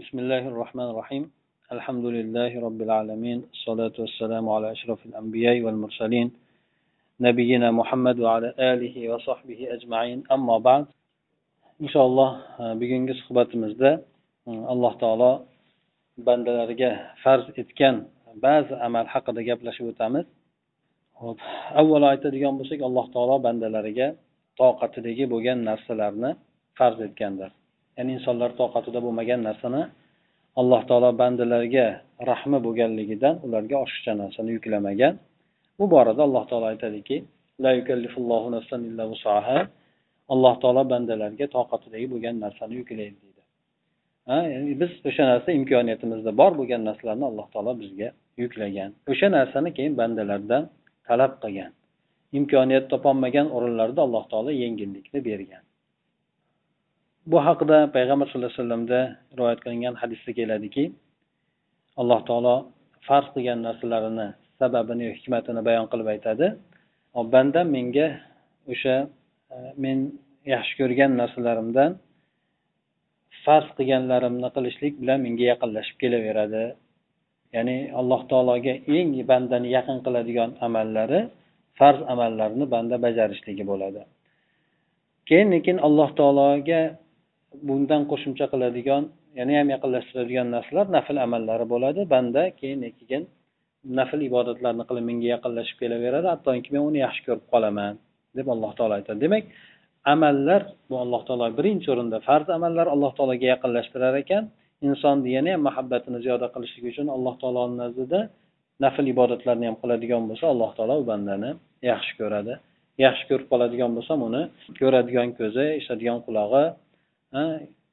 بسم الله الرحمن الرحيم الحمد لله رب العالمين الصلاة والسلام على أشرف الأنبياء والمرسلين نبينا محمد وعلى آله وصحبه أجمعين أما بعد إن شاء الله bugungi suhbatimizda alloh taolo bandalariga farz etgan ba'zi amal haqida gaplashib o'tamiz hop avvalo aytadigan bo'lsak alloh taolo bandalariga toqatidagi bo'lgan narsalarni farz etgandir Ya'ni insonlar toqatida bo'lmagan narsani alloh taolo bandalarga rahmi bo'lganligidan ularga oshiqcha narsani yuklamagan. Bu borada alloh taolo aytadiki alloh taolo bandalarga toqatidagi bo'lgan narsani yuklaydi deydi. Ha ya'ni biz o'sha narsa imkoniyatimizda bor bo'lgan narsalarni alloh taolo bizga yuklagan. O'sha narsani keyin bandalardan talab qilgan. Imkoniyat topolmagan o'rinlarda alloh taolo yengillikni bergan. Bu haqida payg'ambar sallallohu alayhi vasallamda rivoyat qilingan hadisda keladiki alloh taolo farz qilgan narsalarini sababini hikmatini bayon qilib aytadi. Bandam menga o'sha e, men yaxshi ko'rgan narsalarimdan farz qilganlarimni qilishlik bilan menga yaqinlashib kelaveradi. Ya'ni alloh taologa eng bandani yaqin qiladigan amallari farz amallarni banda bajarishligi bo'ladi. Keyin lekin alloh taologa bundan qo'shimcha qiladigan yana ham yaqinlashtiradigan narsalar nafl amallari bo'ladi. Banda keyin keyin nafl ibodatlarni qilib menga yaqinlashib kelaveradi. Hattoki men uni yaxshi ko'rib qolaman deb alloh taolo aytadi. Demak amallar bu alloh taolo birinchi o'rinda farz amallar alloh taologa yaqinlashtirar ekan. Insonni yana ham muhabbatini ziyoda qilishlik uchun alloh taoloni nazdida nafl ibodatlarni ham qiladigan bo'lsa alloh taolo u bandani yaxshi ko'radi. Yaxshi ko'rib qoladigan bo'lsam uni ko'radigan ko'zi eshitadigan qulog'i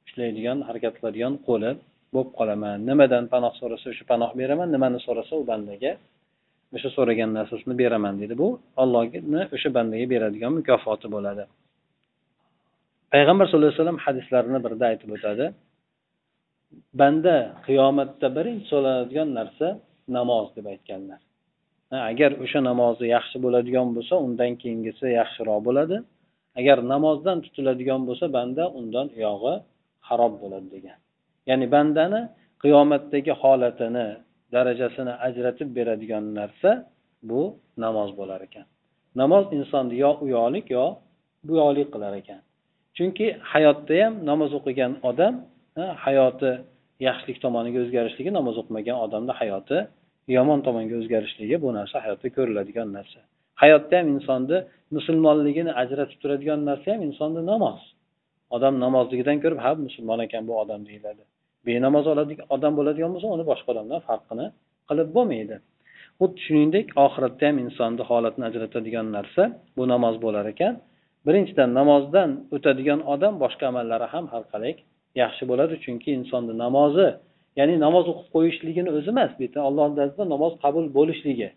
ishlaydigan harakat qiladigan qo'li bo'lib qolaman. Nimadan panoh so'rasa o'sha panoh beraman nimani so'rasa u bandaga. O'sha so'ragan narsasini beraman deydi bu ollohni o'sha bandaga beradigan mukofoti bo'ladi. Payg'ambar sallallohu alayhi vasallam hadislarini birida aytib o'tadi. Banda qiyomatda birinchi so'raladigan narsa namoz deb aytganlar. Agar o'sha namozi yaxshi bo'ladigan bo'lsa undan keyingisi yaxshiroq bo'ladi. Agar namozdan tutiladigan bo'lsa banda undan uyog'i harob bo'ladi degan. Ya'ni bandani qiyomatdagi holatini darajasini ajratib beradigan narsa bu namoz bo'lar ekan. Namoz insonni yo uyoqlik yo buyoqlik qilar ekan. Chunki hayotda ham namoz o'qigan odam hayoti yaxshilik tomoniga o'zgarishligi namoz o'qimagan odamni hayoti yomon tomonga o'zgarishligi bu narsa hayotda ko'riladigan narsa. Hayotda ham insonni musulmonligini ajratib turadigan narsa ham insonni namoz. Odam namozligidan ko'rib ha musulmon ekan bu odam deyiladi. Benamoz odam bo'ladigan bo'lsa uni boshqa odamdan farqini qilib bo'lmaydi. Xuddi shuningdek oxiratda ham insonni holatini ajratadigan narsa bu namoz bo'lar ekan. Birinchidan namozdan o'tadigan odam boshqa amallari ham har qalay yaxshi bo'ladi chunki insonni namozi ya'ni namoz o'qib qo'yishligini o'zi emas bu yerda alloh nazdida namoz qabul bo'lishligi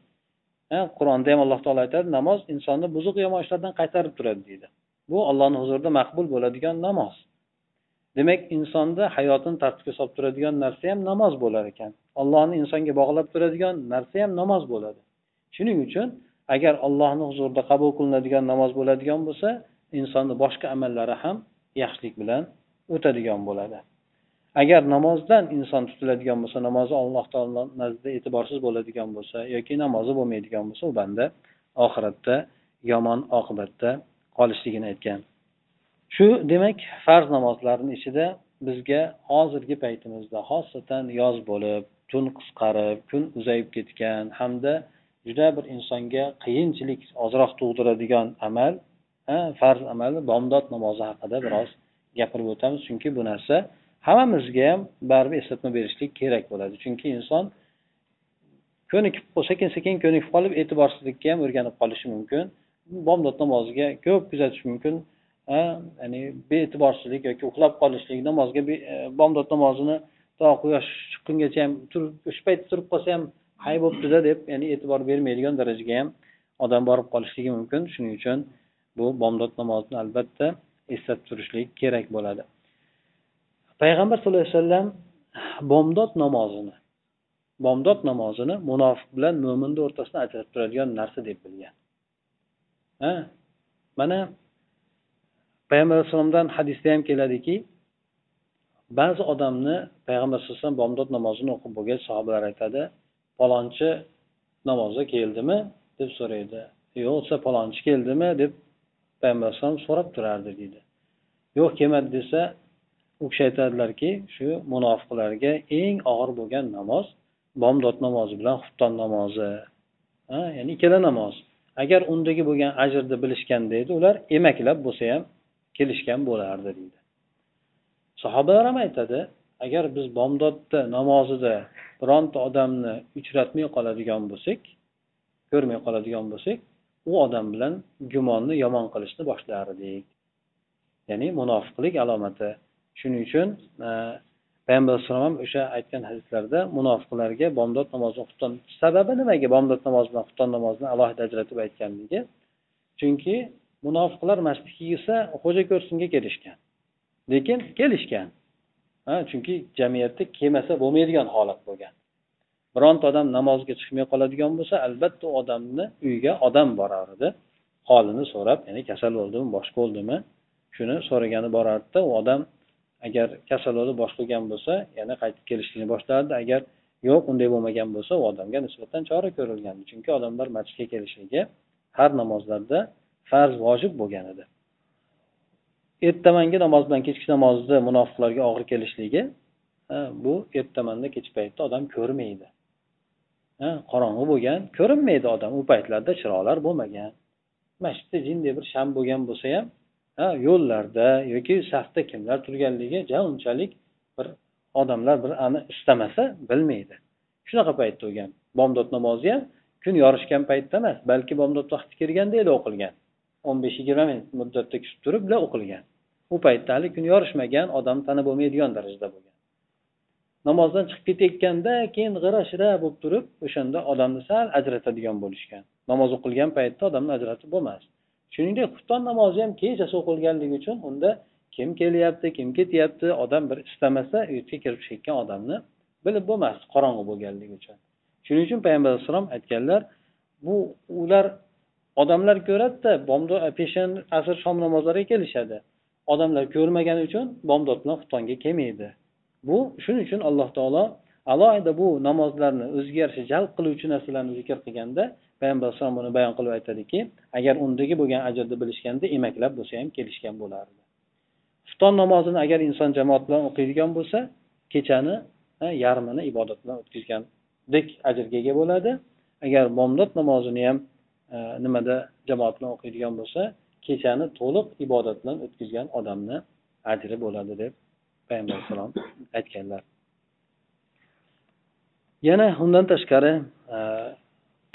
qur'onda ham alloh taolo aytadi namoz insonni buzuq yomon ishlardan qaytarib turadi deydi. Bu allohni huzurida maqbul bo'ladigan namoz. Demak insonni hayotini tartibga solib turadigan narsa ham namoz bo'lar ekan. Allohni insonga bog'lab turadigan narsa ham namoz bo'ladi. Shuning uchun agar allohni huzurida qabul qilinadigan namoz bo'ladigan bo'lsa insonni boshqa amallari ham yaxshilik bilan o'tadigan bo'ladi. Agar namozdan inson tutiladigan bo'lsa namozi alloh taolo nazdida e'tiborsiz bo'ladigan bo'lsa yoki namozi bo'lmaydigan bo'lsa u banda oxiratda yomon oqibatda qolishligini aytgan. Shu demak farz namozlarni ichida bizga hozirgi paytimizda xosatan yoz bo'lib tun qisqarib kun uzayib ketgan hamda juda bir insonga qiyinchilik ozroq tug'diradigan amal farz amali bomdod namozi haqida biroz gapirib o'tamiz. Chunki bu narsa hammamizga ham baribir eslatma berishlik kerak bo'ladi. Chunki inson ko'nikib sekin sekin ko'nikib qolib e'tiborsizlikka ham o'rganib qolishi mumkin. Bomdod namoziga ko'p kuzatish mumkin. Ya'ni bee'tiborsizlik yoki uxlab qolishlik namozga e, bomdod namozini to quyosh chiqqungacha ham turib o'sha paytda turib qolsa ham hay bo'libdida deb ya'ni e'tibor bermaydigan darajaga ham odam borib qolishligi mumkin. Shuning uchun bu bomdod namozini albatta eslatib turishlik kerak bo'ladi. Payg'ambar sallallohu alayhi vasallam bomdod namozini bomdod namozini munofiq bilan mo'minni o'rtasida ajratib turadigan narsa deb bilgan. Ha? Mana payg'ambar alayhissalomdan hadisda ham keladiki ba'zi odamni payg'ambar sallallohu alayhi vasallam bomdod namozini o'qib bo'lgach sahobalar aytadi palonchi namozga keldimi? deb so'raydi. Yo'q desa palonchi keldimi? deb payg'ambar alayhisalom so'rab turardi deydi. Yo'q kelmadi desa u kishi aytadilarki shu munofiqlarga eng og'ir bo'lgan namoz bomdod namozi bilan xufton namozi. Ha ya'ni ikkala namoz. Agar undagi bo'lgan ajrni bilishganda edi ular emaklab bo'lsa ham kelishgan bo'lardi deydi. Sahobalar ham aytadi agar biz bomdodda namozida bironta odamni uchratmay qoladigan bo'lsak ko'rmay qoladigan bo'lsak u odam bilan gumonni yomon qilishni boshlardik. Ya'ni munofiqlik alomati. Shuning uchun e, payg'ambar alayhissalom ham o'sha aytgan hadislarda munofiqlarga bomdod namozini xufton sababi nimaga bomdod namozi bilan xufton namozini alohida ajratib aytganligi? Chunki munofiqlar masjidga kelsa xo'ja ko'rsinga kelishgan. Lekin kelishgan. Ha chunki jamiyatda kelmasa bo'lmaydigan holat bo'lgan. Bironta odam namozga chiqmay qoladigan bo'lsa albatta u odamni uyiga odam borar edi. Holini so'rab ya'ni kasal bo'ldimi boshqa bo'ldimi? Shuni so'ragani borardida u odam agar kasal bo'lib bosh qilgan bo'lsa yana qaytib kelishlikni boshlardi. Agar yo'q unday bo'lmagan bo'lsa u odamga nisbatan chora ko'rilgandi. Chunki odamlar masjidga kelishligi har namozlarda farz vojib bo'lgan edi. Ertamangi namoz bilan kechki namozni munofiqlarga og'ir kelishligi bu ertamanda kech paytda odam ko'rmaydi. Qorong'i bo'lgan ko'rinmaydi odam. U paytlarda chiroqlar bo'lmagan. Masjidda jinday bir sham bo'lgan bo'lsa ham yo'llarda yoki safda kimlar turganligi ja unchalik bir odamlar bir ani istamasa bilmaydi. Shunaqa paytda o'lgan bomdod namozi ham kun yorishgan paytda emas balki bomdod vaqti kirganda edi o'qilgan. o'n besh yigirma minut muddatda kutib turib o'qilgan. U paytda hali kun yorishmagan odam tanib bo'lmaydigan darajada bo'lgan. Namozdan chiqib ketayotganda keyin g'ira shira bo'lib turib o'shanda odamni sal ajratadigan bo'lishgan. Namoz o'qilgan paytda odamni ajratib bo'lmas. Shuningdek xufton namozi ham kechasi o'qilganligi uchun unda kim kelyapti kim ketyapti odam bir istamasa uyga kirib chiqayotgan odamni bilib bo'lmasdi qorong'i bo'lganligi uchun. Shuning uchun payg'ambar alayhissalom aytganlar bu ular odamlar ko'radida bomdod e, peshan asr shom namozlariga kelishadi. Odamlar ko'rmagani uchun bomdod bilan xuftonga kelmaydi. Bu shuning uchun alloh taolo alohida bu namozlarni o'ziga yarasha jalb qiluvchi narsalarni zikr qilganda payg'ambar alayhisalom buni bayon qilib aytadiki agar undagi bo'lgan ajrni bilishganda emaklab bo'lsa ham kelishgan bo'lardi. Xufton namozini agar inson jamoat bilan o'qiydigan bo'lsa kechani yarmini ibodat bilan o'tkazgandek ajrga ega bo'ladi. Agar bomdod namozini ham nimada jamoat bilan o'qiydigan bo'lsa kechani to'liq ibodat bilan o'tkazgan odamni ajri bo'ladi deb payg'ambar alayhissalom aytganlar. Yana undan tashqari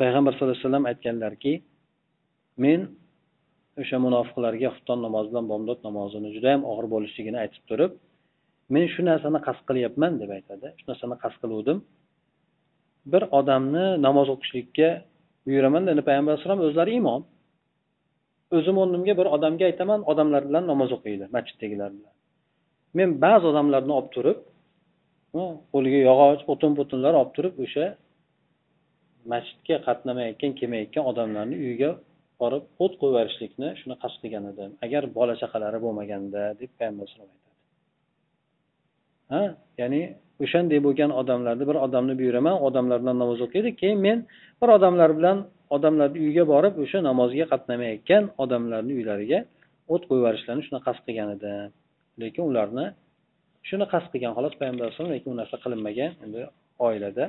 payg'ambar sallallohu alayhi vasallam aytganlarki men o'sha munofiqlarga xufton namozi bilan bomdod namozini juda yam og'ir bo'lishligini aytib turib men shu narsani qasd qilyapman deb aytadi. Shu narsani qasd qiluvdim. Bir odamni namoz o'qishlikka buyuraman endi payg'ambar alayhisalom o'zlari imom. O'zim o'rnimga bir odamga aytaman odamlar bilan namoz o'qiydi masjiddagilar bilan. Men ba'zi odamlarni olib turib qo'liga yog'och o'tin butunlar olib turib o'sha masjidga qatnamayotgan kelmayotgan odamlarni uyiga borib o't qo'yib yuborishlikni shuni qasd qilgan edi agar bola chaqalari bo'lmaganda deb payg'ambar alayhisalom aytadi. Ha? Ya'ni o'shanday bo'lgan odamlarni bir odamni buyuraman odamlar bilan namoz o'qiydi keyin men bir odamlar bilan odamlarni uyiga borib o'sha namozga qatnamayotgan odamlarni uylariga o't qo'yib yuborishlarini shuni qasd qilgan edi lekin ularni shuni qasd qilgan xolos payg'ambar alayhisalom lekin u narsa qilinmagan endi oilada.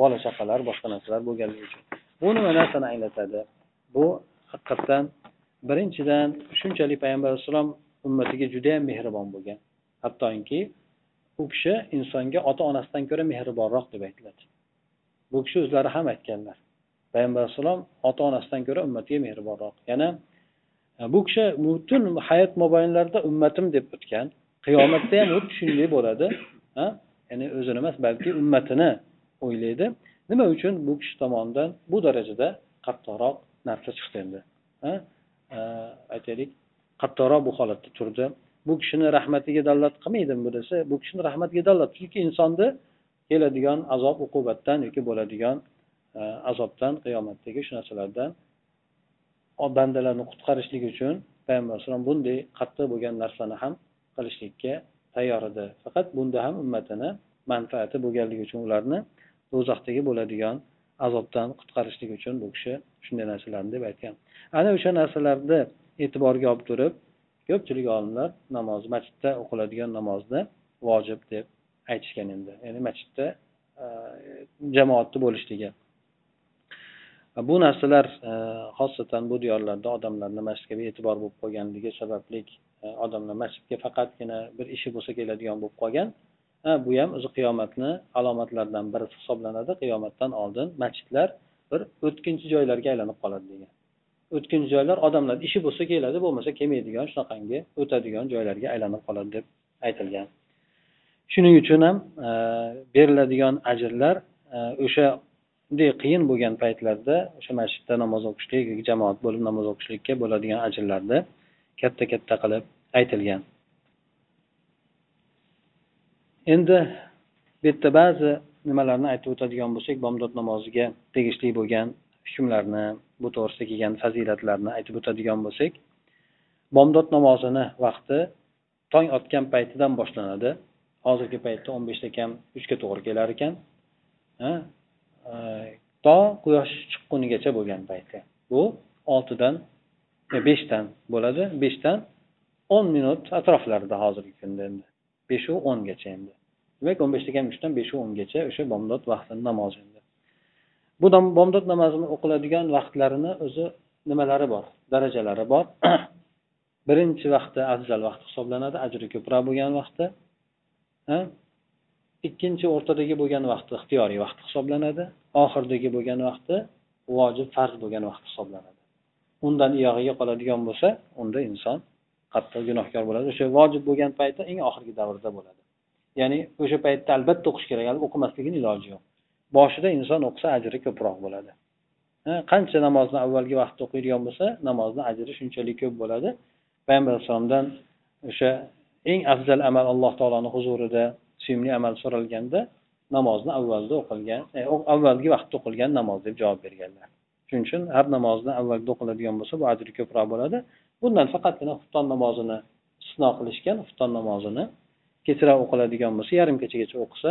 Bola chaqalar boshqa narsalar bo'lganligi uchun. Bu nima narsani anglatadi? Bu haqiqatdan birinchidan shunchalik payg'ambar alayhissalom ummatiga judayam mehribon bo'lgan. Hattoki u kishi insonga ota onasidan ko'ra mehribonroq deb aytiladi. Bu kishi o'zlari ham aytganlar. Payg'ambar alayhissalom ota onasidan ko'ra ummatiga mehribonroq. Yana e, bu kishi butun hayot mobaynlarida ummatim deb o'tgan qiyomatda ham xuddi shunday bo'ladi. Ya'ni o'zini emas balki ummatini o'ylaydi. Nima uchun bu kishi tomonidan bu darajada qattiqroq narsa chiqdi endi? Aytaylik. Qattiqroq bu holatda turdi. Bu kishini rahmatiga dallat qilmaydimi bu desa bu kishini rahmatiga dallat chunki insonni keladigan azob uqubatdan yoki bo'ladigan e, azobdan qiyomatdagi shu narsalardan bandalarni qutqarishlik uchun payg'ambar alayhisalom bunday qattiq bo'lgan narsani ham qilishlikka tayyor edi. Faqat bunda ham ummatini manfaati bo'lganligi uchun ularni do'zaxdagi bo'ladigan azobdan qutqarishlik uchun bu kishi shunday narsalarni deb aytgan. Ana o'sha narsalarni e'tiborga olib turib ko'pchilik olimlar namoz masjidda o'qiladigan namozni vojib deb aytishgan endi. Ya'ni masjidda e, jamoatda jamoatni bo'lishligi e, bu narsalar e, xosatan bu diyorlarda odamlarni masjidga e'tibor bo'lib qolganligi sababli odamlar masjidga faqatgina bir ishi bo'lsa keladigan bo'lib qolgan ha bu ham o'zi qiyomatni alomatlaridan birisi hisoblanadi. Qiyomatdan oldin masjidlar bir o'tkinchi joylarga aylanib qoladi degan. O'tkinchi joylar odamlar ishi bo'lsa keladi bo'lmasa kelmaydigan shunaqangi o'tadigan joylarga aylanib qoladi deb aytilgan. Shuning uchun ham e, beriladigan ajrlar e, o'sha bunday qiyin bo'lgan paytlarda o'sha masjidda namoz o'qishlik jamoat bo'lib namoz o'qishlikka bo'ladigan ajrlarni katta katta qilib aytilgan. Endi bu yerda ba'zi nimalarni aytib o'tadigan bo'lsak bomdod namoziga tegishli bo'lgan hukmlarni bu to'g'risida kelgan fazilatlarni aytib o'tadigan bo'lsak bomdod namozini vaqti tong otgan paytidan boshlanadi. Hozirgi paytda o'n beshda kam uchga to'g'ri kelar ekan. To quyosh chiqqunigacha bo'lgan payti bu oltidan e, beshdan bo'ladi. Beshdan o'n minut atroflarida hozirgi kunda endi. Beshu o'ngacha endi. Demak o'n beshda kam uchdan beshu o'ngacha o'sha bomdod vaqtini namozi endi. Bu bomdod namozini o'qiladigan vaqtlarini o'zi nimalari bor? Darajalari bor. Birinchi vaqti afzal vaqt hisoblanadi ajri ko'proq bo'lgan vaqti. Ikkinchi o'rtadagi bo'lgan vaqti ixtiyoriy vaqt hisoblanadi. Oxiridagi bo'lgan vaqti vojib farz bo'lgan vaqt hisoblanadi. Undan iyog'iga qoladigan bo'lsa unda inson qattiq gunohkor bo'ladi. O'sha vojib bo'lgan payti eng oxirgi davrda bo'ladi. Ya'ni o'sha paytda albatta o'qish kerak o'qimasligini iloji yo'q. Boshida inson o'qisa ajri ko'proq bo'ladi. Qancha namozni avvalgi vaqtda o'qiydigan bo'lsa namozni ajri shunchalik ko'p bo'ladi. Payg'ambar alayhissalomdan o'sha eng afzal amal alloh taoloni huzurida suyimli amal so'ralganda namozni avvalda o'qilgan e, avvalgi vaqtda o'qilgan namoz deb javob berganlar. Shuning uchun har namozni avvalda o'qiladigan bo'lsa bu ajri ko'proq bo'ladi. Bundan faqatgina xufton namozini istisno qilishgan xufton namozini kechroq o'qiladigan bo'lsa yarim kechagacha o'qisa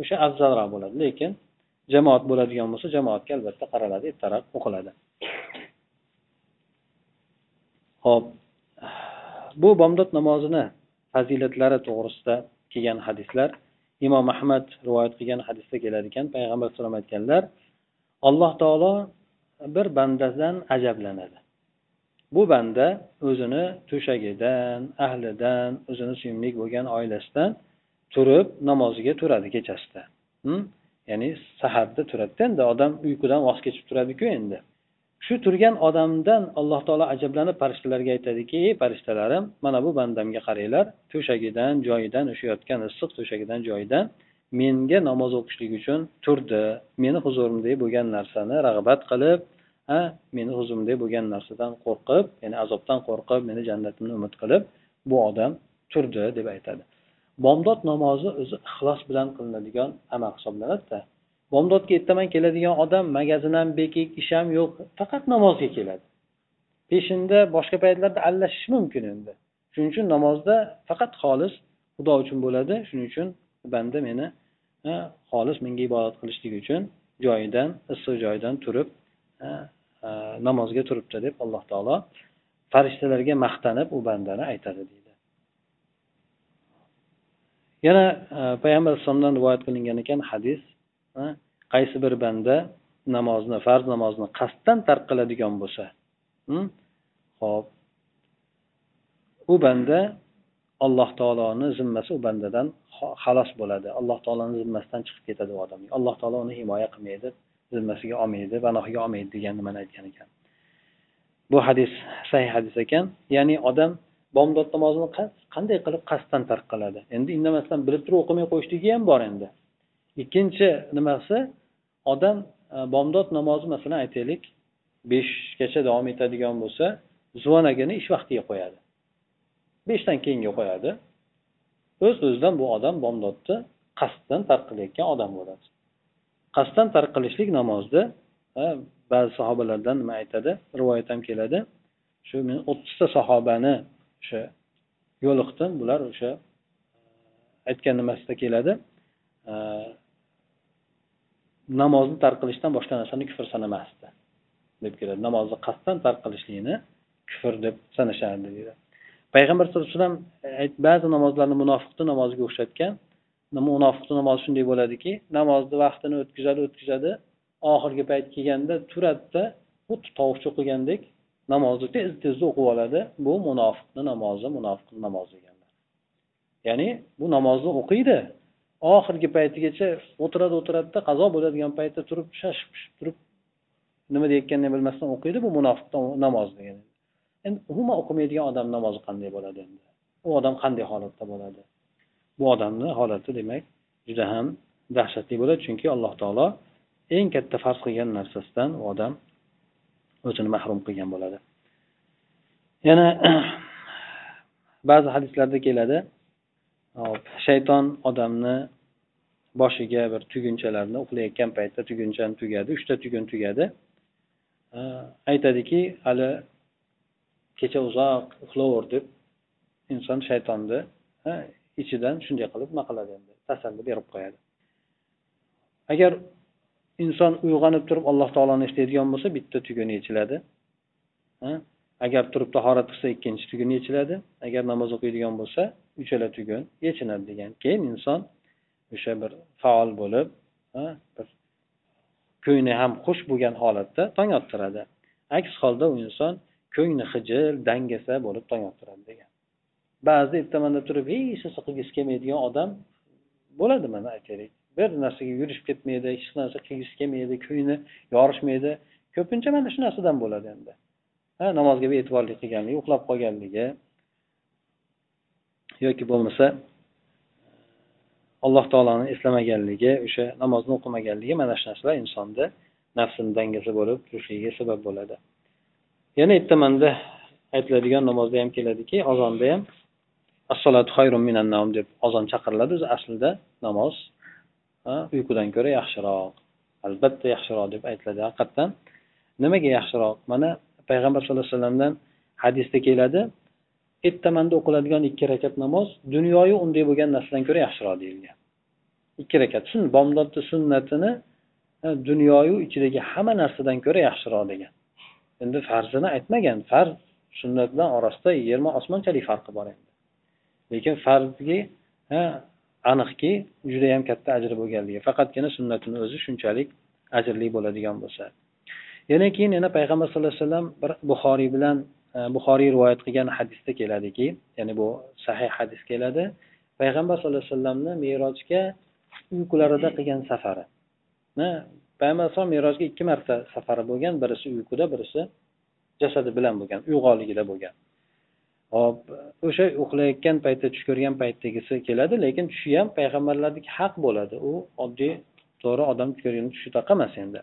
o'sha afzalroq bo'ladi. Lekin jamoat bo'ladigan bo'lsa jamoatga albatta qaraladi ertaroq o'qiladi. Ho'p bu bomdod namozini fazilatlari to'g'risida kelgan hadislar imom ahmad rivoyat qilgan hadisda keladi ekan payg'ambar alayhisalom aytganlar alloh taolo bir bandadan ajablanadi. Bu banda o'zini to'shagidan ahlidan o'zini suyumli bo'lgan oilasidan turib namoziga turadi kechasida. Hm? Ya'ni saharda turadida endi odam uyqudan voz kechib turadiku endi. Shu turgan odamdan alloh taolo ajablanib farishtalarga aytadiki ey farishtalarim mana bu bandamga qaranglar to'shagidan joyidan o'sha yotgan issiq to'shagidan joyidan menga namoz o'qishlik uchun turdi meni huzurimdagi bo'lgan narsani rag'bat qilib ha meni o'zimdek bo'lgan narsadan qo'rqib ya'ni azobdan qo'rqib meni jannatimni umid qilib bu odam turdi deb aytadi. Bomdod namozi o'zi ixlos bilan qilinadigan amal hisoblanadida. Bomdodga ertaman keladigan odam magazin ham bekik ish ham yo'q faqat namozga keladi. Peshinda boshqa paytlarda allashishi mumkin endi. Shuning uchun namozda faqat xolis xudo uchun bo'ladi shuning uchun banda meni xolis menga ibodat qilishlik uchun joyidan issiq joyidan turib namozga turibdi deb alloh taolo farishtalarga maqtanib u bandani aytadi deydi. Yana payg'ambar alayhissalomdan rivoyat qilingan ekan hadis qaysi bir banda namozni farz namozni qasddan tark qiladigan bo'lsa hm, ho'p u banda alloh taoloni zimmasi u bandadan xalos bo'ladi. Alloh taoloni zimmasidan chiqib ketadi u odam. Alloh taolo uni himoya qilmaydi. Zimmasiga olmaydi panohiga olmaydi degan nimani aytgan ekan. Bu hadis sahih hadis ekan. Ya'ni odam bomdod namozini qanday qilib qasddan tark qiladi? Endi indamasdan bilib turib o'qimay qo'yishligi ham bor endi. Ikkinchi nimasi odam e, bomdod namozi masalan aytaylik beshgacha davom etadigan bo'lsa zuvonagini ish vaqtiga qo'yadi. Beshdan keyinga qo'yadi. O'z o'zidan bu odam bomdodni qasddan tark qilayotgan odam bo'ladi. Qasddan tark qilishlik namozda ba'zi sahobalardan nima aytadi? Rivoyat ham keladi. Shu men o'ttizta sahobani o'sha yo'liqdim bular o'sha e, aytgan nimasida keladi. E, namozni tark qilishdan boshqa narsani kufr sanamasdi deb keladi. Namozni qasddan tark qilishlikni kufr deb sanashardi deydi. Payg'ambar sallallohu alayhi vasallam ba'zi namozlarni munofiqni namoziga o'xshatgan munofiqni namozi shunday bo'ladiki namozni vaqtini o'tkazadi o'tkazadi oxirgi payt kelganda turadida xuddi tovuqcha o'qigandek namozni tez tezda o'qib oladi. Bu munofiqni namozi munofiqni namozi deganlar ya'ni bu namozni o'qiydi oxirgi paytigacha o'tiradi o'tiradida qazo bo'ladigan paytda turib shashib pishib turib nima deyayotganini bilmasdan o'qiydi bu munofiq namoz degan endi umuman o'qimaydigan odam namozi qanday bo'ladi endi? U odam qanday holatda bo'ladi? Bu odamni holati demak juda ham dahshatli bo'ladi. Chunki alloh taolo eng katta farz qilgan narsasidan u odam o'zini mahrum qilgan bo'ladi. Yana ba'zi hadislarda keladi. Hop shayton odamni boshiga bir tugunchalarni uxlayotgan paytda tugunchani tugadi uchta tugun tugadi. Aytadiki hali kecha uzoq uxlaver deb inson shaytonni ichidan shunday qilib nima qiladi endi? Tasalli berib qo'yadi. Agar inson uyg'onib turib alloh taoloni eslaydigan bo'lsa bitta tuguni yechiladi. Agar turib tahorat qilsa ikkinchi tugun yechiladi. Agar namoz o'qiydigan bo'lsa uchala tugun yechinadi degan. Keyin inson o'sha bir faol bo'lib bir ko'ngli ham xush bo'lgan holatda tong ottiradi. Aks holda u inson ko'ngli xijil dangasa bo'lib tong ottiradi degan. Ba'zi ertamanda turib hech narsa qilgisi kelmaydigan odam bo'ladi mana aytaylik. Bir narsaga yurishib ketmaydi hech narsa qilgisi kelmaydi ko'ngli yorishmaydi. Ko'pincha mana shu narsadan bo'ladi endi. Ha namozga bee'tiborlik qilganligi uxlab qolganligi yoki bo'lmasa alloh taoloni eslamaganligi o'sha namozni o'qimaganligi mana shu narsalar insonni nafsini dangasa bo'lib turishligiga sabab bo'ladi. Yana ertamanda aytiladigan namozda ham keladiki ozonda ham assolatu xayrun minan deb ozon chaqiriladi. O'zi aslida namoz uyqudan ko'ra yaxshiroq albatta yaxshiroq deb aytiladi. Haqiqatdan nimaga yaxshiroq? Mana payg'ambar sallallohu alayhi vasallamdan hadisda keladi. Ertamanda o'qiladigan ikki rakat namoz dunyoyu unday bo'lgan narsadan ko'ra yaxshiroq deyilgan. Ikki rakat. Sun bomdodni sunnatini dunyoyu ichidagi hamma narsadan ko'ra yaxshiroq degan. Endi farzini aytmagan. Farz sunnat bilan orasida yerma osmonchalik farqi bor endi. Lekin farzga aniqki judayam katta ajri bo'lganligi faqatgina sunnatini o'zi shunchalik ajrli bo'ladigan bo'lsa. Yana keyin yana payg'ambar sallallohu alayhi vasallam bir buxoriy bilan e, buxoriy rivoyat qilgan hadisda keladiki ya'ni bu sahih hadis keladi. Payg'ambar sallallohu alayhi vasallamni merojga uyqularida qilgan safari. Payg'ambar alayhisalom merojga ikki marta safari bo'lgan birisi uyquda birisi jasadi bilan bo'lgan uyg'onligida bo'lgan. Hop o'sha uxlayotgan paytda tush ko'rgan paytdagisi keladi lekin tushi ham payg'ambarlarniki haq bo'ladi. U oddiy to'g'ri odam tush ko'rgan tushi emas endi.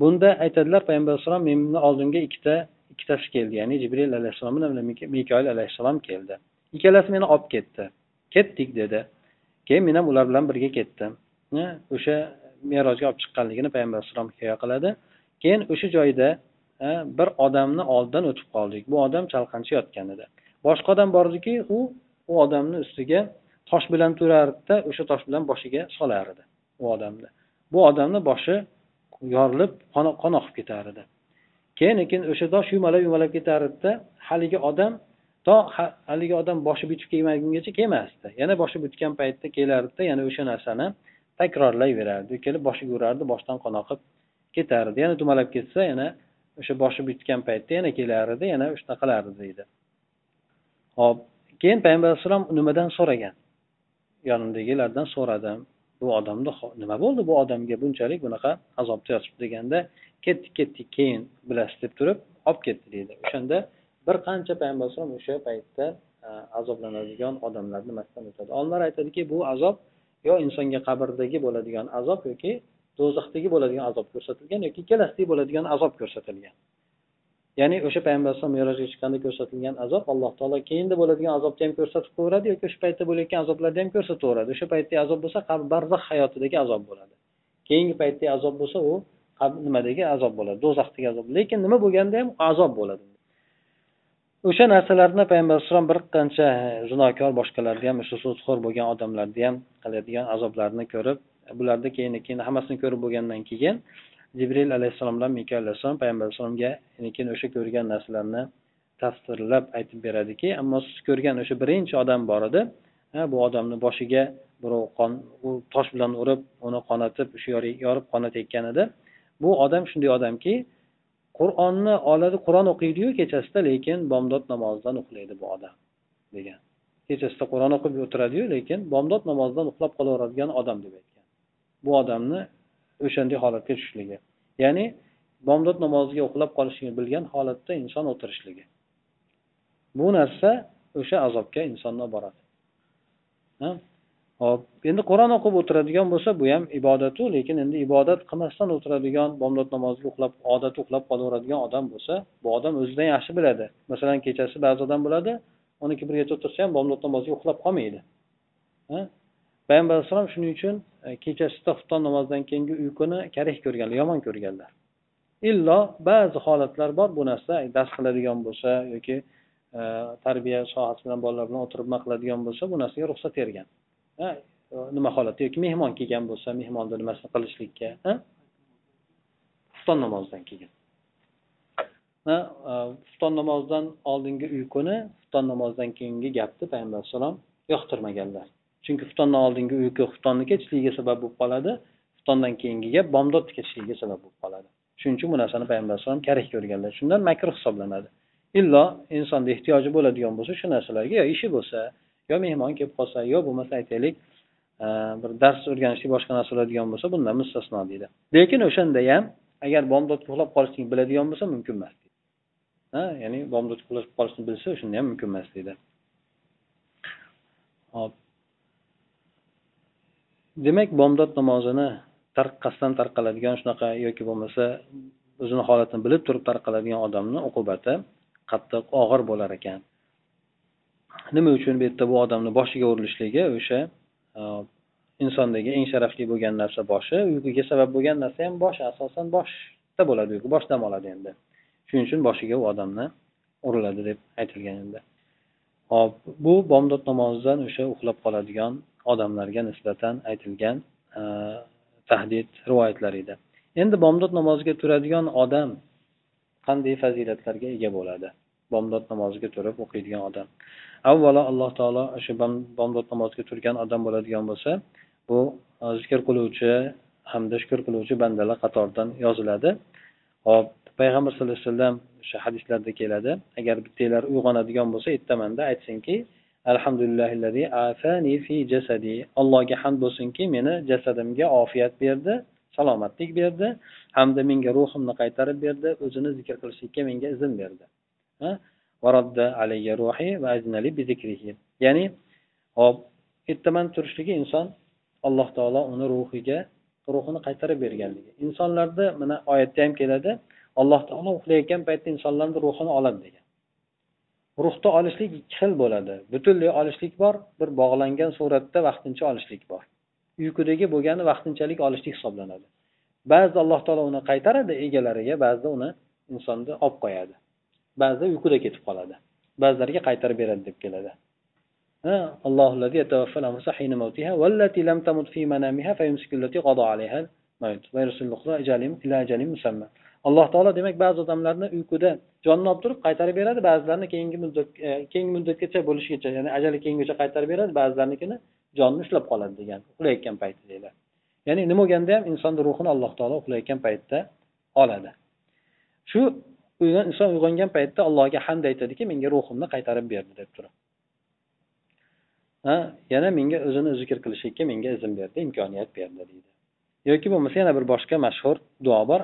Bunda aytadilar payg'ambar alayhissalom meni oldimga ikkita ikkitasi keldi ya'ni jibril alayhissalom bilan mikoil alayhissalom keldi. Ikkalasi meni olib ketdi. Ketdik dedi. Keyin men ham ular bilan birga ketdim. O'sha merojga olib chiqqanligini payg'ambar alayhissalom hikoya qiladi. Keyin o'sha joyda bir odamni oldidan o'tib qoldik. Bu odam chalqancha yotgan edi. Boshqa odam bor ediki u u odamni ustiga tosh bilan turardida o'sha tosh bilan boshiga solar edi u odamni. Bu odamni boshi yorilib qon oqib ketar edi keyin keyin o'sha tosh yumalab yumalab ketar edida haligi odam to haligi odam boshi bitib kelmagungacha kelmasdi yana boshi bitgan paytda kelardida yana o'sha narsani takrorlayverardi kelib boshiga urardi boshdan qon oqib ketardi. Yana dumalab ketsa yana o'sha boshi bitgan paytda yana kelar edi yana shunaqa qilardi deydi. Hop keyin payg'ambar alayhissalom nimadan so'ragan? Yonimdagilardan so'radim bu odamni nima bo'ldi bu odamga? Bunchalik bunaqa azobda yotibdi deganda ketdik ketdik keyin bilasiz deb turib olib ketdi deydi. O'shanda bir qancha payg'ambar alayhisalom o'sha paytda azoblanadigan odamlarni masdan o'tadi. Olimlar aytadiki bu azob yo insonga qabrdagi bo'ladigan azob yoki do'zaxdagi bo'ladigan azob ko'rsatilgan yoki ikkalasidagi bo'ladigan azob ko'rsatilgan. Ya'ni o'sha payg'ambar alayhisalom merojga chiqqanda ko'rsatilgan azob alloh taolo keyinda bo'ladigan azobni ham ko'rsatib qo'yaveradi yoki o'sha paytda bo'layotgan azoblarda ham ko'rsataveradi. O'sha paytdagi azob bo'lsa barzax hayotidagi azob bo'ladi. Keyingi paytdagi azob bo'lsa u nimadagi azob bo'ladi? Do'zaxdagi azob. Lekin nima bo'lganda ham azob bo'ladi. O'sha narsalarni payg'ambar alayhisalom bir qancha zinokor boshqalarni ham o'sha so'zxo'r bo'lgan odamlarni ham qiladigan azoblarni ko'rib bularni keyin keyin hammasini ko'rib bo'lgandan keyin jibril alayhissalom bilan mika alayhissalom payg'ambar alayhissalomga keyin o'sha ko'rgan narsalarni tafsirlab aytib beradiki ammo siz ko'rgan o'sha birinchi odam bor edi. Bu odamni boshiga birov qon u tosh bilan urib uni qonatib o'sha yorib qonatayotgan edi. Bu odam shunday odamki qur'onni oladi qur'on o'qiydiyu kechasida lekin bomdod namozidan uxlaydi bu odam degan. Kechasida qur'on o'qib o'tiradiyu lekin bomdod namozidan uxlab qolaveradigan odam deb aytgan. Bu odamni o'shanday holatga tushishligi. Ya'ni bomdod namoziga uxlab qolishini bilgan holatda inson o'tirishligi. Bu narsa o'sha azobga insonni olib boradi hop endi qur'on o'qib o'tiradigan bo'lsa bu ham ibodatu lekin endi ibodat qilmasdan o'tiradigan bomdod namoziga uxlab odati uxlab qolaveradigan odam bo'lsa bu odam o'zidan yaxshi biladi. Masalan kechasi ba'zi odam bo'ladi o'n ikki birgacha o'tirsa ham bomdod namoziga uxlab qolmaydi. Payg'ambar alayhissalom shuning uchun e, kechasida xufton namozidan keyingi uyquni karih ko'rganlar yomon ko'rganlar. Illo ba'zi holatlar bor bu narsa e, dars qiladigan bo'lsa yoki e, tarbiya sohasi bilan bolalar bilan o'tirib nima qiladigan bo'lsa bu narsaga ruxsat bergan. E, nima holatda yoki mehmon kelgan bo'lsa mehmonni nimasini qilishlikka xufton namozidan keyin xufton namozidan oldingi uyquni xufton namozidan keyingi gapni payg'ambar alayhissalom yoqtirmaganlar. Chunki xuftondan oldingi uyqu xuftonni kechishligiga sabab bo'lib qoladi. Xuftondan keyingi gap bomdod kechishligiga sabab bo'lib qoladi. Shuning uchun bu narsani payg'ambar alayhisalom karih ko'rganlar shundan makruh hisoblanadi. Illo insonni ehtiyoji bo'ladigan bo'lsa shu narsalarga yo ishi bo'lsa yo mehmon kelib qolsa yo bo'lmasa aytaylik e, bir dars o'rganishlik boshqa narsa bo'ladigan bo'lsa bundan mustasno deydi. Lekin o'shanda ham agar bomdodga uxlab qolishlikni biladigan bo'lsa mumkin emas ha ya'ni bomdodga uxlab qolishni bilsa shunda ham mumkin emas deydi. Hop. Demak bomdod namozini tarqasdan tarqaladigan shunaqa yoki bo'lmasa o'zini holatini bilib turib tarqaladigan odamni uqubati qattiq og'ir bo'lar ekan. Nima uchun bu yerda bu odamni boshiga urilishligi o'sha e, insondagi eng sharafli bo'lgan narsa boshi uyquga sabab bo'lgan narsa ham bosh asosan boshda bo'ladi uyqu bosh dam oladi endi. Shuning uchun boshiga u odamni uriladi deb aytilgan endi. Hop bu bomdod namozidan o'sha uxlab qoladigan odamlarga nisbatan aytilgan e, tahdid rivoyatlar edi. Endi bomdod namoziga turadigan odam qanday fazilatlarga ega bo'ladi? Bomdod namoziga turib o'qiydigan odam. Avvalo alloh taolo o'sha bomdod namoziga turgan odam bo'ladigan bo'lsa bu e, zikr qiluvchi hamda shukur qiluvchi bandalar qatoridan yoziladi. Hop payg'ambar sallallohu alayhi vasallam o'sha hadislarda keladi. Agar bittanglar uyg'onadigan bo'lsa ertamanda aytsinki allohga hamd bo'lsinki meni jasadimga ofiyat berdi salomatlik berdi hamda menga ruhimni qaytarib berdi o'zini zikr qilishlikka menga izn berdi. Ya'ni hop ertaman turishligi inson alloh taolo uni ruhiga ruhini qaytarib berganligi. Insonlarda mana oyatda ham keladi alloh taolo uxlayotgan paytda insonlarni ruhini oladi degan. Ruhni olishlik ikki xil bo'ladi. Butunlay olishlik bor bir bog'langan suratda vaqtincha olishlik bor. Uyqudagi bo'lgani vaqtinchalik olishlik hisoblanadi. Ba'zida alloh taolo uni qaytaradi egalariga ba'zida uni insonni olib qo'yadi. Ba'zida uyquda ketib qoladi. Ba'zilariga qaytarib beradi deb keladi. Alloh alloh taolo demak ba'zi odamlarni uyquda jonni olib turib qaytarib beradi ba'zilarini keyingi muddat e, keyingi muddatgacha bo'lishgacha ya'ni ajali kelgungacha qaytarib beradi ba'zilarnikini jonni ushlab qoladi degan uxlayotgan payti deyiladi. Ya'ni nima bo'lganda ham insonni ruhini alloh taolo uxlayotgan paytda oladi. Shu inson uyg'ongan paytda allohga hamd aytadiki menga ruhimni qaytarib berdi deb turib. Ha yana menga o'zini zikr qilishlikka menga izn berdi imkoniyat berdi deydi. Yoki bo'lmasa yana bir boshqa mashhur duo bor.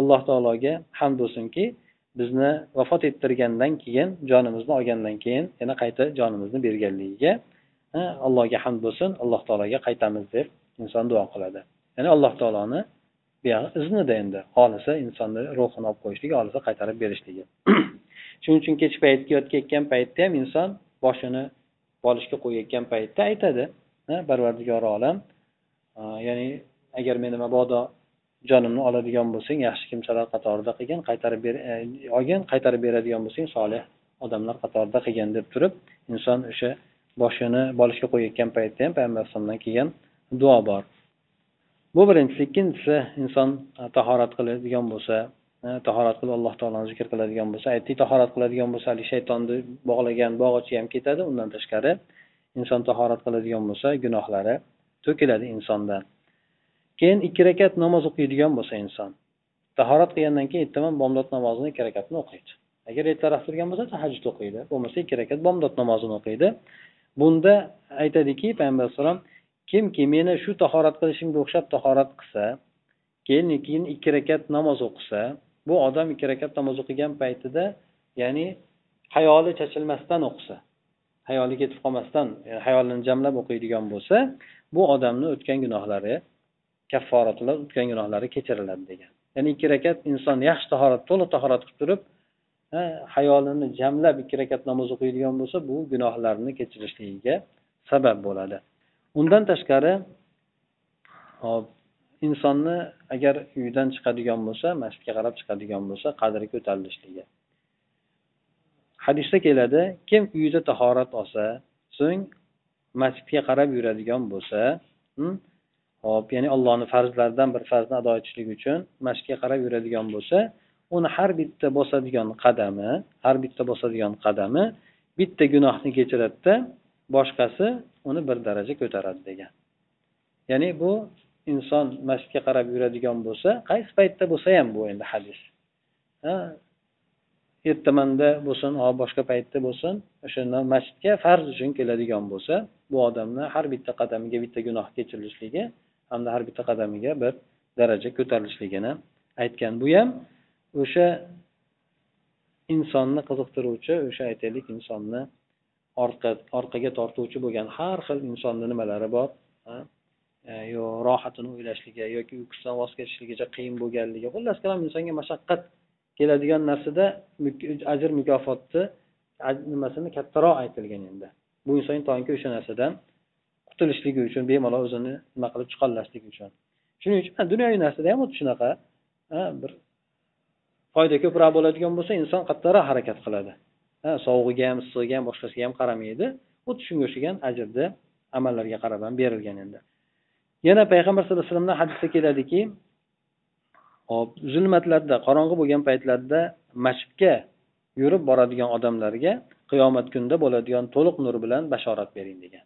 Alloh taologa hamd bo'lsinki bizni vafot ettirgandan keyin jonimizni olgandan keyin yana qayta jonimizni berganligiga allohga hamd bo'lsin alloh taologa qaytamiz deb inson duo qiladi. Ya'ni alloh taoloni buyog'i iznida endi xohlasa insonni ruhini olib qo'yishligi xohlasa qaytarib berishligi. Shuning uchun kech paytga yotayotgan paytda ham inson boshini bolishga qo'yayotgan paytda aytadi. Parvardigori olam. Ya'ni agar meni mabodo jonimni oladigan bo'lsang yaxshi kimsalar qatorida qilgin qaytarib ber e, olgin qaytarib beradigan bo'lsang solih odamlar qatorida qilgin deb turib inson o'sha boshini bolishga qo'yayotgan paytda ham payg'ambar alayhisalomdan kelgan duo bor. Bu birinchisi. Ikkinchisi inson e, tahorat qiladigan bo'lsa e, tahorat qilib alloh taoloni zikr qiladigan bo'lsa aytdik tahorat qiladigan bo'lsa haligi shaytonni bog'lagan bog'ichi ham ketadi undan tashqari inson tahorat qiladigan bo'lsa gunohlari to'kiladi insondan. Keyin ikki rakat namoz o'qiydigan bo'lsa inson tahorat qilgandan keyin ertaman bomdod namozini ikki rakatni o'qiydi. Agar ertaroq turgan bo'lsa tahajjud o'qiydi bo'lmasa ikki rakat bomdod namozini o'qiydi. Bunda aytadiki payg'ambar alayhissalom kimki meni shu tahorat qilishimga o'xshab tahorat qilsa keyin keyin ikki rakat namoz o'qisa bu odam ikki rakat namoz o'qigan paytida ya'ni hayoli chachilmasdan o'qisa hayoli ketib qolmasdan yani hayolini jamlab o'qiydigan bo'lsa bu odamni o'tgan gunohlari kafforatlar o'tgan gunohlari kechiriladi degan. Ya'ni ikki rakat inson yaxshi tahorat to'liq tahorat qilib turib hayolini jamlab ikki rakat namoz o'qiydigan bo'lsa bu gunohlarni kechirishligiga sabab bo'ladi. Undan tashqari hop insonni agar uydan chiqadigan bo'lsa masjidga qarab chiqadigan bo'lsa qadri ko'tarilishligi hadisda keladi kim uyida tahorat olsa so'ng masjidga qarab yuradigan bo'lsa hmm, hop ya'ni allohni farzlaridan bir farzni ado etishlik uchun masjidga qarab yuradigan bo'lsa uni har bitta bosadigan qadami har bitta bosadigan qadami bitta gunohni kechiradida boshqasi uni bir daraja ko'taradi degan. Ya'ni bu inson masjidga qarab yuradigan bo'lsa qaysi paytda bo'lsa ham bu endi hadis. Ertamanda bo'lsin yo boshqa paytda bo'lsin o'shanda masjidga farz uchun keladigan bo'lsa bu odamni har bitta qadamiga bitta gunoh kechirilishligi hamda har bitta qadamiga bir daraja ko'tarilishligini aytgan bu ham o'sha insonni qiziqtiruvchi o'sha aytaylik insonni orqa orqaga tortuvchi bo'lgan har xil insonni nimalari bor e, yo rohatini o'ylashligi yoki uyqusidan voz kechishligicha qiyin bo'lganligi xullas kalom insonga mashaqqat keladigan narsada ajr mukofotni nimasini kattaroq aytilgan endi. Bu inson toki o'sha narsadan qutulishligi uchun bemalol o'zini nima qilib chiqolmasligi uchun. Shuning uchun dunyoviy narsada ham xuddi shunaqa bir foyda ko'proq bo'ladigan bo'lsa inson qattiqroq harakat qiladi. Sovug'iga ham issig'iga ham boshqasiga ham qaramaydi. Xuddi shunga o'xshagan ajrni amallarga qarab ham berilgan endi. Yana payg'ambar sallallohu alayhi vasallamdan hadisda keladiki hop zulmatlarda qorong'i bo'lgan paytlarda masjidga yurib boradigan odamlarga qiyomat kunida bo'ladigan to'liq nur bilan bashorat bering degan.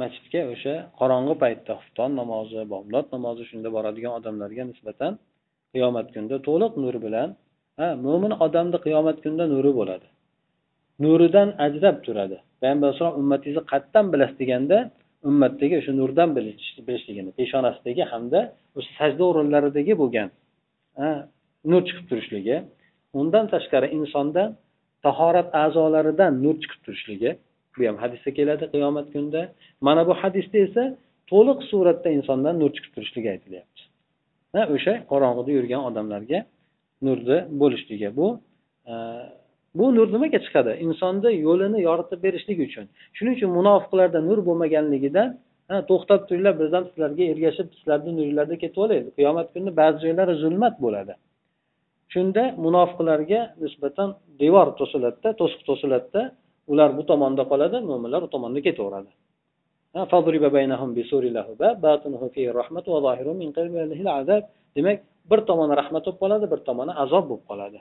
Masjidga o'sha qorong'i paytda xufton namozi bomdod namozi shunda boradigan odamlarga nisbatan qiyomat kunida to'liq nur bilan ha mo'min odamni qiyomat kunida nuri bo'ladi. Nuridan ajrab turadi. Payg'ambar alayhisalom ummatingizni qayerdan bilasiz deganda ummatdagi o'sha nurdan bilishligini peshonasidagi hamda o'sha sajda o'rinlaridagi bo'lgan nur chiqib turishligi undan tashqari insonda tahorat a'zolaridan nur chiqib turishligi bu ham hadisda keladi qiyomat kunida. Mana bu hadisda esa to'liq suratda insondan nur chiqib turishligi aytilyapti. O'sha qorong'ida yurgan odamlarga nurni bo'lishligi. Bu bu nur nimaga chiqadi? Insonni yo'lini yoritib berishlik uchun. Shuning uchun munofiqlarda nur bo'lmaganligidan to'xtab turinglar bizdan sizlarga ergashib sizlarni nuringlarda ketib qiyomat kuni ba'zi joylari zulmat bo'ladi. Shunda munofiqlarga nisbatan devor to'siladida to'siq to'siladida ular bu tomonda qoladi mo'minlar u tomonda ketaveradi. Demak bir tomoni rahmat bo'lib qoladi bir tomoni azob bo'lib qoladi.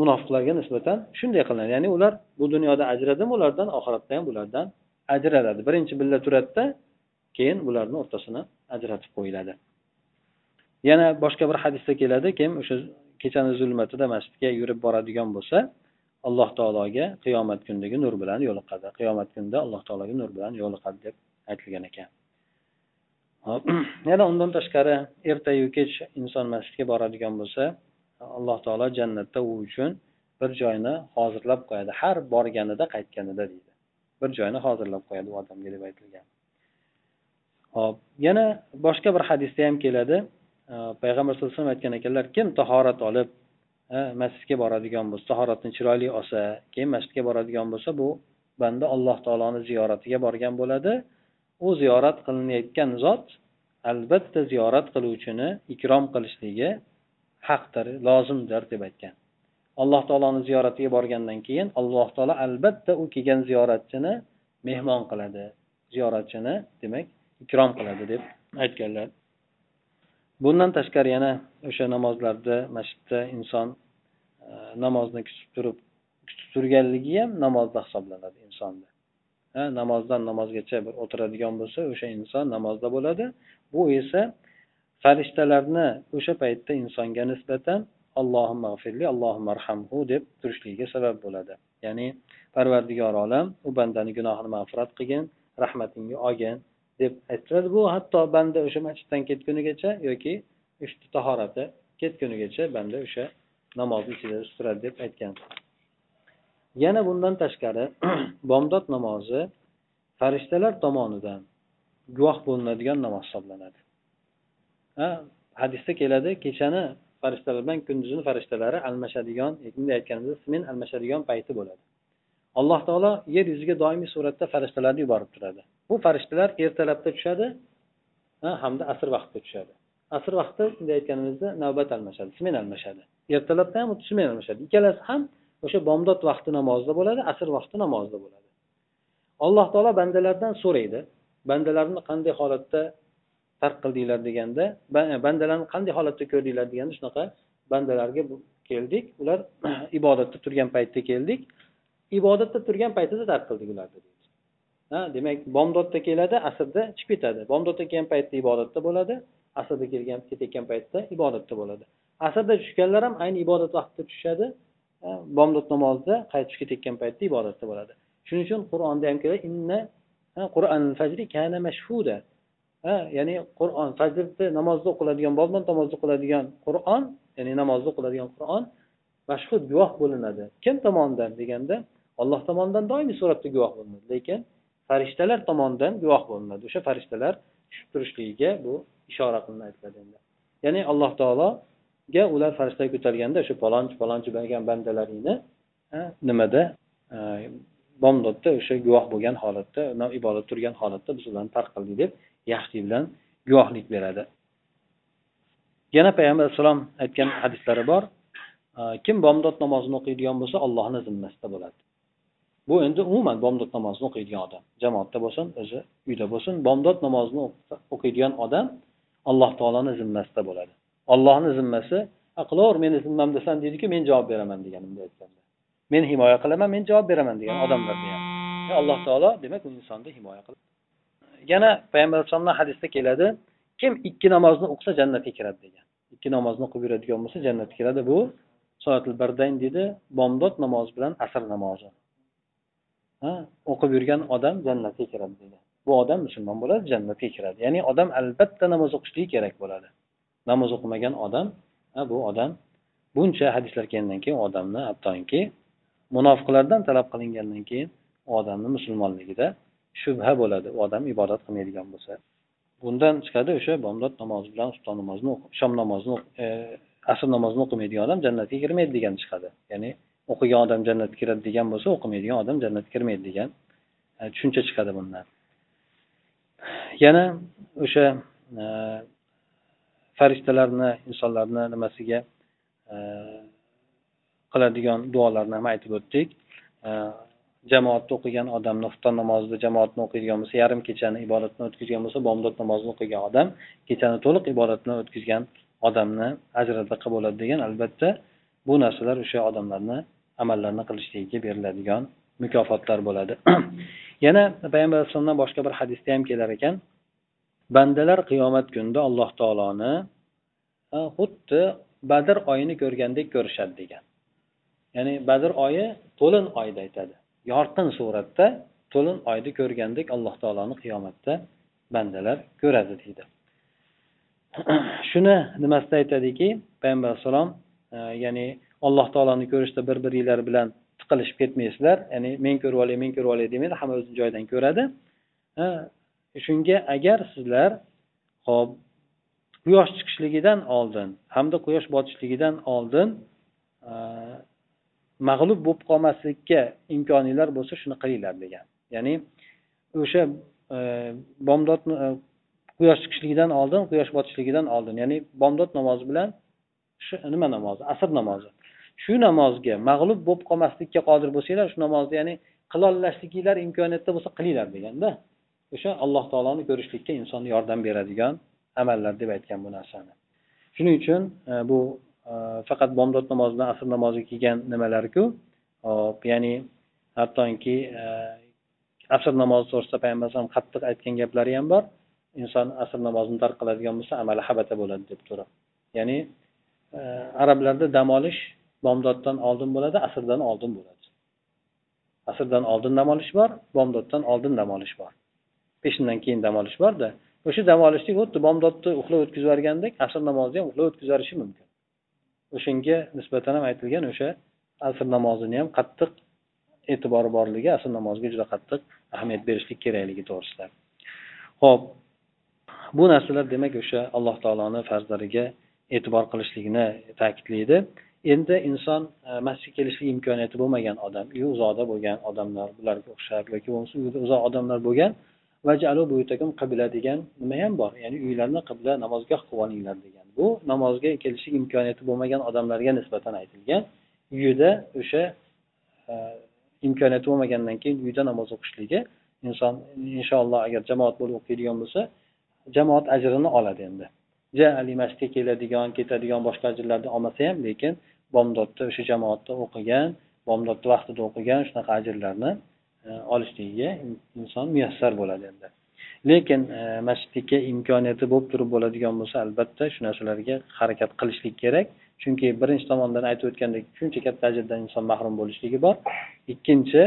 Munofiqlarga nisbatan shunday qilinadi. Ya'ni ular bu dunyoda ajradimi ulardan oxiratda ham bulardan ajraladi. Birinchi birga turadida keyin bularni o'rtasini ajratib qo'yiladi. Yana boshqa bir hadisda keladi kim o'sha kechani zulmatida masjidga yurib boradigan bo'lsa alloh taologa qiyomat kunidagi nur bilan yo'liqadi. Qiyomat kunida alloh taologa nur bilan yo'liqadi deb aytilgan ekan. Hop. Yana undan tashqari ertayu kech inson masjidga boradigan bo'lsa alloh taolo jannatda u uchun bir joyni hozirlab qo'yadi. Har borganida qaytganida deydi. Bir joyni hozirlab qo'yadi u odamga deb aytilgan. Hop yana boshqa bir hadisda ham keladi. Payg'ambar sallallohu alayhi vasallam aytgan ekanlar kim tahorat olib masjidga boradigan bo'lsa tahoratni chiroyli olsa keyin masjidga boradigan bo'lsa bu banda alloh taoloni ziyoratiga borgan bo'ladi. U ziyorat qilinayotgan zot albatta ziyorat qiluvchini ikrom qilishligi haqdir lozimdir deb aytgan. Alloh taoloni ziyoratiga borgandan keyin alloh taolo albatta u kelgan ziyoratchini mehmon qiladi. Ziyoratchini demak ikrom qiladi deb aytganlar. Bundan tashqari yana o'sha namozlarda masjidda inson e, namozni kutib turib kutib turganligi ham namozda hisoblanadi insonni namozdan namozgacha bir o'tiradigan bo'lsa o'sha inson namozda bo'ladi. Bu esa farishtalarni o'sha paytda insonga nisbatan allohimma mag'firli allohimma arhamhu deb turishligiga sabab bo'ladi. Ya'ni parvardigor olam u bandani gunohini mag'firat qilgin rahmatingga olgin deb aytiladi bu hatto banda o'sha masjiddan ketgunigacha yoki tahorati ketgunigacha banda o'sha namozni ichida turadi deb aytgan. Yana bundan tashqari bomdod namozi farishtalar tomonidan guvoh bo'linadigan namoz hisoblanadi. Hadisda keladi kechani farishtalar bilan kunduzini farishtalari almashadigan e, bunday aytganimizda smen almashadigan payti bo'ladi. Alloh taolo yer yuziga doimiy suratda farishtalarni yuborib turadi. Bu farishtalar ertalabda tushadi hamda asr vaqtida tushadi. Asr vaqtida bunday aytganimizda navbat almashadi smen almashadi. Ertalabda ham smen almashadi. Ikkalasi ham o'sha bomdod vaqti namozida bo'ladi asr vaqti namozida bo'ladi. Alloh taolo bandalardan so'raydi. Bandalarni qanday holatda farq qildinglar deganda bandalarni qanday holatda ko'rdinglar deganda shunaqa bandalarga keldik. Ular ibodatda turgan paytda keldik. Ibodatda turgan paytida tark qildik ularni ha demak bomdodda keladi asrda chiqib ketadi. Bomdodda kelgan paytda ibodatda bo'ladi asrda kelgan ketayotgan paytda ibodatda bo'ladi. Asrda tushganlar ham ayni ibodat vaqtida tushadi bomdod namozida qaytib ketayotgan paytda ibodatda bo'ladi. Shuning uchun qur'onda ham keladi inna qur'an fajri kana mashhuda. Ha ya'ni qur'on fajrda namozda o'qiladigan bomdod namozda o'qiladigan qur'on ya'ni namozda o'qiladigan qur'on mashhud guvoh bo'linadi. Kim tomonidan deganda alloh tomonidan doimiy suratda guvoh bo'linadi. Lekin farishtalar tomonidan guvoh bo'linadi. O'sha farishtalar tushib turishligiga bu ishora qilinib aytiladi endi. Ya'ni alloh taologa ular farishtalar ko'targanda o'sha palonchi palonchi bo'lgan bandalaringni nimada bomdodda o'sha guvoh bo'lgan holatda ibodat turgan holatda biz ularni tark qildik deb yaxshilik bilan guvohlik beradi. Yana payg'ambar alayhissalom aytgan hadislari bor. Kim bomdod namozini o'qiydigan bo'lsa ollohni zimmasida bo'ladi. Bu endi umuman bomdod namozini o'qiydigan odam. Jamoatda bo'lsin o'zi uyda bo'lsin bomdod namozini o'qiydigan odam alloh taoloni zimmasida bo'ladi. Ollohni zimmasi qilaver meni zimmamdasan deydiku men javob beraman deganimda aytganda. Men himoya qilaman men javob beraman degan odamlarni ham alloh taolo demak u insonni himoya qiladi. Yana payg'ambar alayhisalomdan hadisda keladi kim ikki namozni o'qisa jannatga kiradi degan. Ikki namozni o'qib yuradigan bo'lsa jannatga kiradi. Bu soatil bardayn deydi bomdod namozi bilan asr namozi. O'qib yurgan odam jannatga kiradi deydi bu odam musulmon bo'ladi jannatga kiradi. Ya'ni odam albatta namoz o'qishligi kerak bo'ladi. Namoz o'qimagan odam bu odam buncha hadislar kelgandan keyin odamni hattoki munofiqlardan talab qilingandan keyin u odamni musulmonligida shubha bo'ladi. U odam ibodat qilmaydigan bo'lsa. Bundan chiqadi o'sha bomdod namozi bilan xufton namozini shom namozini e, asr namozini o'qimaydigan odam jannatga kirmaydi degan chiqadi. Ya'ni o'qigan odam jannatga kiradi degan bo'lsa o'qimaydigan odam jannatga kirmaydi degan e, tushuncha chiqadi bundan. Yana o'sha e, farishtalarni insonlarni nimasiga qiladigan duolarni ham aytib o'tdik. Jamoatda o'qigan odam xufton namozida jamoatni o'qiydigan bo'lsa yarim kechani ibodatni o'tkazgan bo'lsa bomdod namozini o'qigan odam kechani to'liq ibodatni o'tkazgan odamni ajradaqa bo'ladi degan albatta bu narsalar o'sha odamlarni amallarni qilishligiga beriladigan mukofotlar bo'ladi. Yana payg'ambar alayhissalomdan boshqa bir hadisda ham kelar ekan. Bandalar qiyomat kunida alloh taoloni xuddi badr oyini ko'rgandek ko'rishadi degan. Ya'ni badr oyi to'lin oyda aytadi. Yorqin suratda to'lin oyni ko'rgandek alloh taoloni qiyomatda bandalar ko'radi deydi. Shuni nimasida aytadiki payg'ambar alayhissalom e, ya'ni alloh taoloni ko'rishda bir biringlar bilan tiqilishib ketmaysizlar. Ya'ni men ko'rib olay men ko'rib olay demaydi hamma o'zini joyidan ko'radi. E, shunga agar sizlar hop quyosh chiqishligidan oldin hamda quyosh botishligidan oldin e, mag'lub bo'lib qolmaslikka imkoninglar bo'lsa shuni qilinglar degan. Ya'ni o'sha e, e, quyosh chiqishligidan oldin quyosh botishligidan oldin. Ya'ni bomdod namozi bilan shu nima namozi? Asr namozi. Shu namozga mag'lub bo'lib qolmaslikka qodir bo'lsanglar shu namozni ya'ni qilolmasliginglar imkoniyatda bo'lsa qilinglar deganda o'sha alloh taoloni ko'rishlikka insonni yordam beradigan amallar deb aytgan bu narsani. Shuning uchun e, bu faqat bomdod namozidan asr namoziga kelgan nimalarku hop ya'ni hattoki asr namozi to'g'risida payg'ambar alayhisalom qattiq aytgan gaplari ham bor inson asr namozini tark qiladigan bo'lsa amali habata bo'ladi deb turib. Ya'ni arablarda dam olish bomdoddan oldin bo'ladi asrdan oldin bo'ladi. Asrdan oldin dam olish bor bomdoddan oldin dam olish bor. Peshindan keyin dam olish borda. O'sha dam olishlik xuddi bomdodni uxlab o'tkazib yuborgandek asr namozini ham uxlab o'tkazib yuborishi mumkin. O'shanga nisbatan ham aytilgan o'sha asr namozini ham qattiq e'tibori borligi asr namoziga juda qattiq ahamiyat berishlik kerakligi to'g'risida. Ho'p bu narsalar demak o'sha alloh taoloni farzlariga e'tibor qilishlikni ta'kidlaydi. Endi inson e, masjidga kelishlik imkoniyati bo'lmagan odam uyi uzoqda bo'lgan odamlar bularga o'xshab yoki bo'lmasa uyida uzoq odamlar bo'lgan qibla degan nima ham bor. Ya'ni uylarni qibla namozgoh qilib olinglar degan. Bu namozga kelishlik imkoniyati bo'lmagan odamlarga nisbatan aytilgan. Uyida o'sha e, imkoniyati bo'lmagandan keyin uyda namoz o'qishligi inson inshaalloh agar jamoat bo'lib o'qiydigan bo'lsa jamoat ajrini oladi endi. Ja masjidga keladigan ketadigan boshqa ajrlarni olmasa ham lekin bomdodda o'sha jamoatda o'qigan bomdodni vaqtida o'qigan shunaqa ajrlarni e, olishligiga inson muyassar bo'ladi endi. Lekin e, masjidga imkoniyati bo'lib turib bo'ladigan bo'lsa albatta shu narsalarga harakat qilishlik kerak. Chunki birinchi tomondan aytib o'tgandek shuncha katta ajrdan inson mahrum bo'lishligi bor. Ikkinchi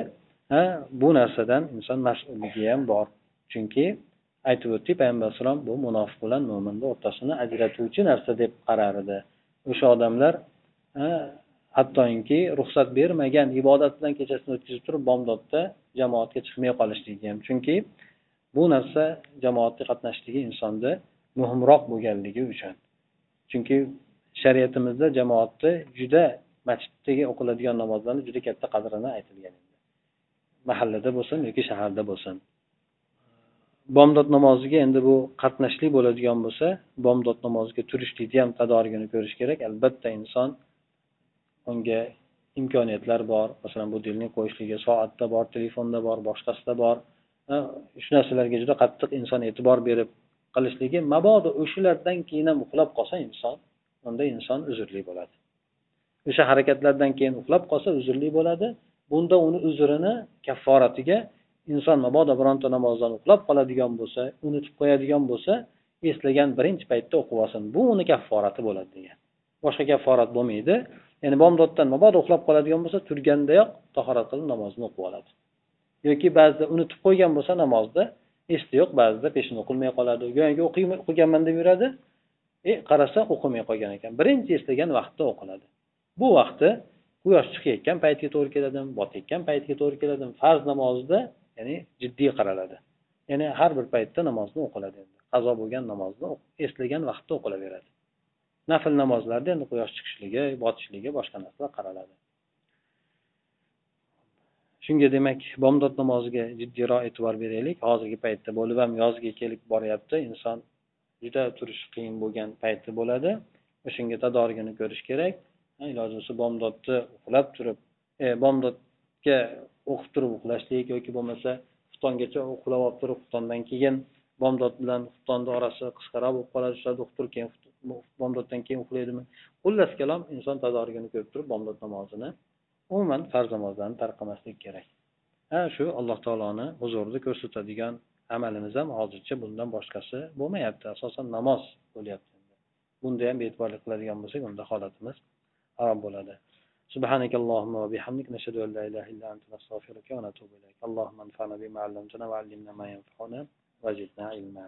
bu narsadan inson mas'ulligi ham bor. Chunki aytib o'tdik payg'ambar alayhisalom bu munofiq bilan mo'minni o'rtasini ajratuvchi narsa deb qarar edi o'sha odamlar hattoki ruxsat bermagan ibodat bilan kechasini o'tkazib turib bomdodda jamoatga chiqmay qolishligi ham. Chunki bu narsa jamoatda qatnashishligi insonda muhimroq bo'lganligi uchun. Chunki shariatimizda jamoatni juda masjiddagi o'qiladigan namozlarni juda katta qadrini aytilgan mahallada bo'lsin yoki shaharda bo'lsin. Bomdod namoziga endi bu qatnashlik bo'ladigan bo'lsa bomdod namoziga turishlikni ham tadorigini ko'rish kerak. Albatta inson unga imkoniyatlar bor. Masalan budilnik qo'yishligi soatda bor telefonda bor boshqasida bor. Shu narsalarga juda qattiq inson e'tibor berib qilishligi mabodo o'shalardan keyin ham uxlab qolsa inson unda inson uzrli bo'ladi. O'sha harakatlardan keyin uxlab qolsa uzrli bo'ladi. Bunda uni uzrini kafforatiga inson mabodo bironta namozdan uxlab qoladigan bo'lsa unutib qo'yadigan bo'lsa eslagan birinchi paytda o'qib olsin. Bu uni kafforati bo'ladi degan. Boshqa kafforat bo'lmaydi. Ya'ni bomdoddan mabodo uxlab qoladigan bo'lsa turgandayoq tahorat qilib namozni o'qib oladi. Yoki ba'zida unutib qo'ygan bo'lsa namozni esda yo'q ba'zida peshin o'qilmay qoladi. Go'yoki o'qiganman deb yuradi. E qarasa o'qimay qolgan ekan. Birinchi eslagan vaqtda o'qiladi. Bu vaqti quyosh chiqayotgan paytga to'g'ri keladimi botayotgan paytga to'g'ri keladimi farz namozida ya'ni jiddiy qaraladi. Ya'ni har bir paytda namozni o'qiladi endi. Qazo bo'lgan namozni eslagan vaqtda o'qilaveradi. Nafl namozlarda endi quyosh chiqishligi botishligi boshqa narsalar qaraladi. Shunga demak bomdod namoziga jiddiyroq e'tibor beraylik. Hozirgi paytda bo'lib ham yozga kelib boryapti. Inson juda turish qiyin bo'lgan payti bo'ladi. O'shanga tadorigini ko'rish kerak. Iloji bo'lsa bomdodni uxlab turib e, bomdodga o'qib turib uxlashlik yoki bo'lmasa xuftongacha uxlab olib turib xuftondan keyin bomdod bilan xuftonni orasi qisqaroq bo'lib qoladi. Shularni o'qib turib keyin bomdoddan keyin uxlaydimi? Xullas kalom inson tadorigini ko'rib turib bomdod namozini umuman farz namozlarni tark qilmaslik kerak ha shu alloh taoloni huzurida ko'rsatadigan amalimiz ham hozircha bundan boshqasi bo'lmayapti asosan namoz bo'lyapti bunda ham bee'tiborlik qiladigan bo'lsak unda holatimiz harom bo'ladi سبحانك اللهم وبحمدك نشهد أن لا إله إلا أنت نستغفرك ونتوب إليك اللهم انفعنا بما علمتنا وعلمنا ما ينفعنا وزدنا علما